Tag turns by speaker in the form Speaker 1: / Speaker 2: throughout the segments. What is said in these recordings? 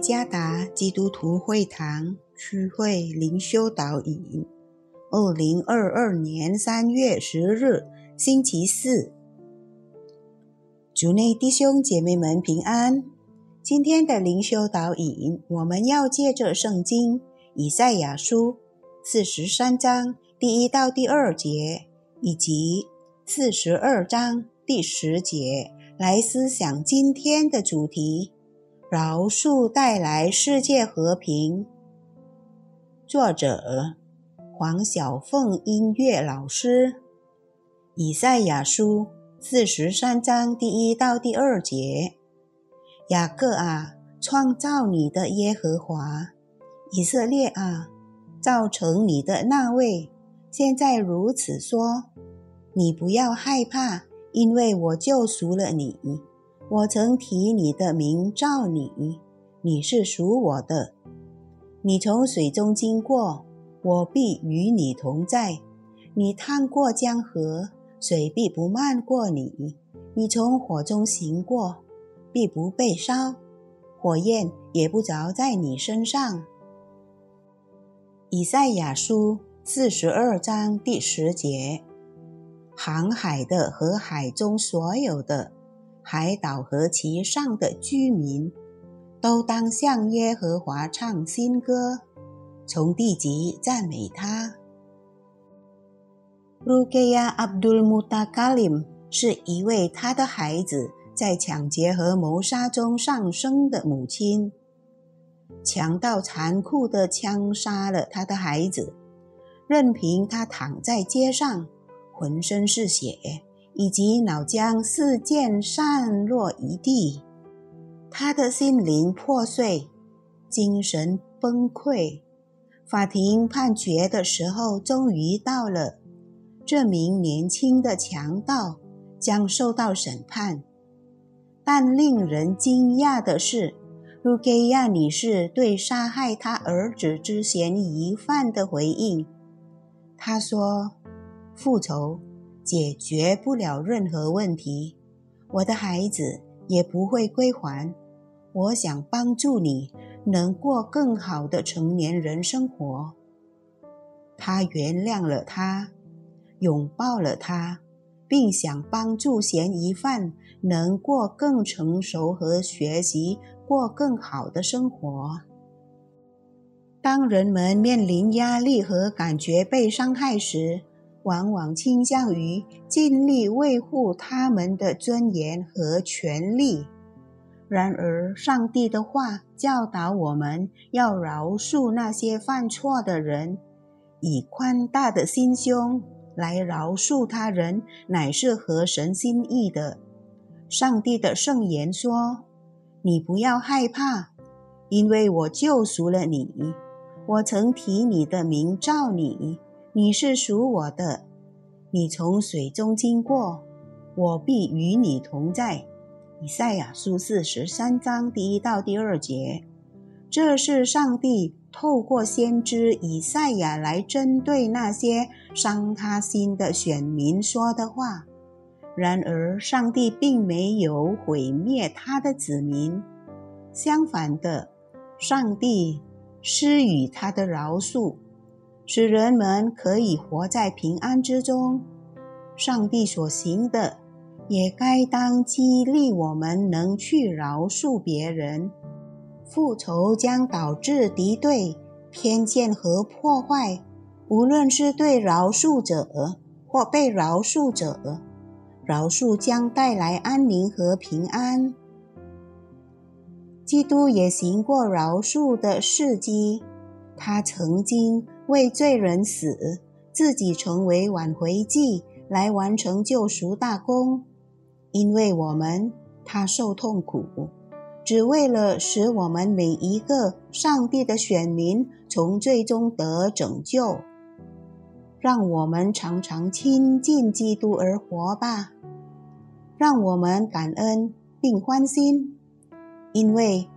Speaker 1: 加达基督徒会堂区会灵修导引，二零二二年三月十日，星期四。主内弟兄姐妹们平安。今天的灵修导引，我们要借着圣经以赛亚书四十三章第一到第二节，以及四十二章第十节来思想今天的主题。饶恕带来世界和平。作者黄小凤音乐老师。以赛亚书四十三章第一到第二节：雅各啊，创造你的耶和华；以色列啊，造成你的那位，现在如此说：你不要害怕，因为我救赎了你。我曾提你的名召你，你是属我的。你从水中经过，我必与你同在；你趟过江河，水必不漫过你；你从火中行过，必不被烧，火焰也不着在你身上。以赛亚书四十二章第十节：航海的和海中所有的。海岛和其上的居民，都当向耶和华唱新歌，从地极赞美他。鲁盖亚·阿卜杜穆达卡林是一位他的孩子在抢劫和谋杀中丧生的母亲。强盗残酷地枪杀了他的孩子，任凭他躺在街上，浑身是血。以及脑浆四溅散落一地，他的心灵破碎，精神崩溃。法庭判决的时候终于到了，这名年轻的强盗将受到审判。但令人惊讶的是，卢盖亚女士对杀害他儿子之嫌疑犯的回应，她说：“复仇。”解决不了任何问题，我的孩子也不会归还。我想帮助你能过更好的成年人生活。他原谅了他，拥抱了他，并想帮助嫌疑犯能过更成熟和学习过更好的生活。当人们面临压力和感觉被伤害时，往往倾向于尽力维护他们的尊严和权利。然而，上帝的话教导我们要饶恕那些犯错的人，以宽大的心胸来饶恕他人，乃是合神心意的。上帝的圣言说：“你不要害怕，因为我救赎了你。我曾提你的名召你。”你是属我的，你从水中经过，我必与你同在。以赛亚书四十三章第一到第二节，这是上帝透过先知以赛亚来针对那些伤他心的选民说的话。然而，上帝并没有毁灭他的子民，相反的，上帝施予他的饶恕。使人们可以活在平安之中，上帝所行的，也该当激励我们能去饶恕别人。复仇将导致敌对、偏见和破坏，无论是对饶恕者或被饶恕者，饶恕将带来安宁和平安。基督也行过饶恕的事迹，他曾经。为罪人死，自己成为挽回祭，来完成救赎大功。因为我们，他受痛苦，只为了使我们每一个上帝的选民从最终得拯救。让我们常常亲近基督而活吧。让我们感恩并欢心，因为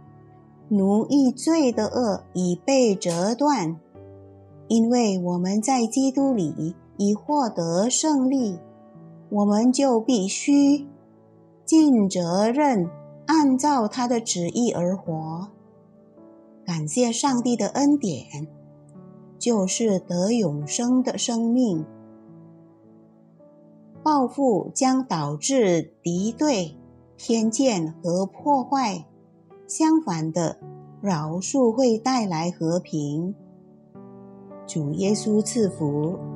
Speaker 1: 奴役罪的恶已被折断。因为我们在基督里已获得胜利，我们就必须尽责任，按照他的旨意而活。感谢上帝的恩典，就是得永生的生命。报复将导致敌对、偏见和破坏，相反的，饶恕会带来和平。主耶稣赐福。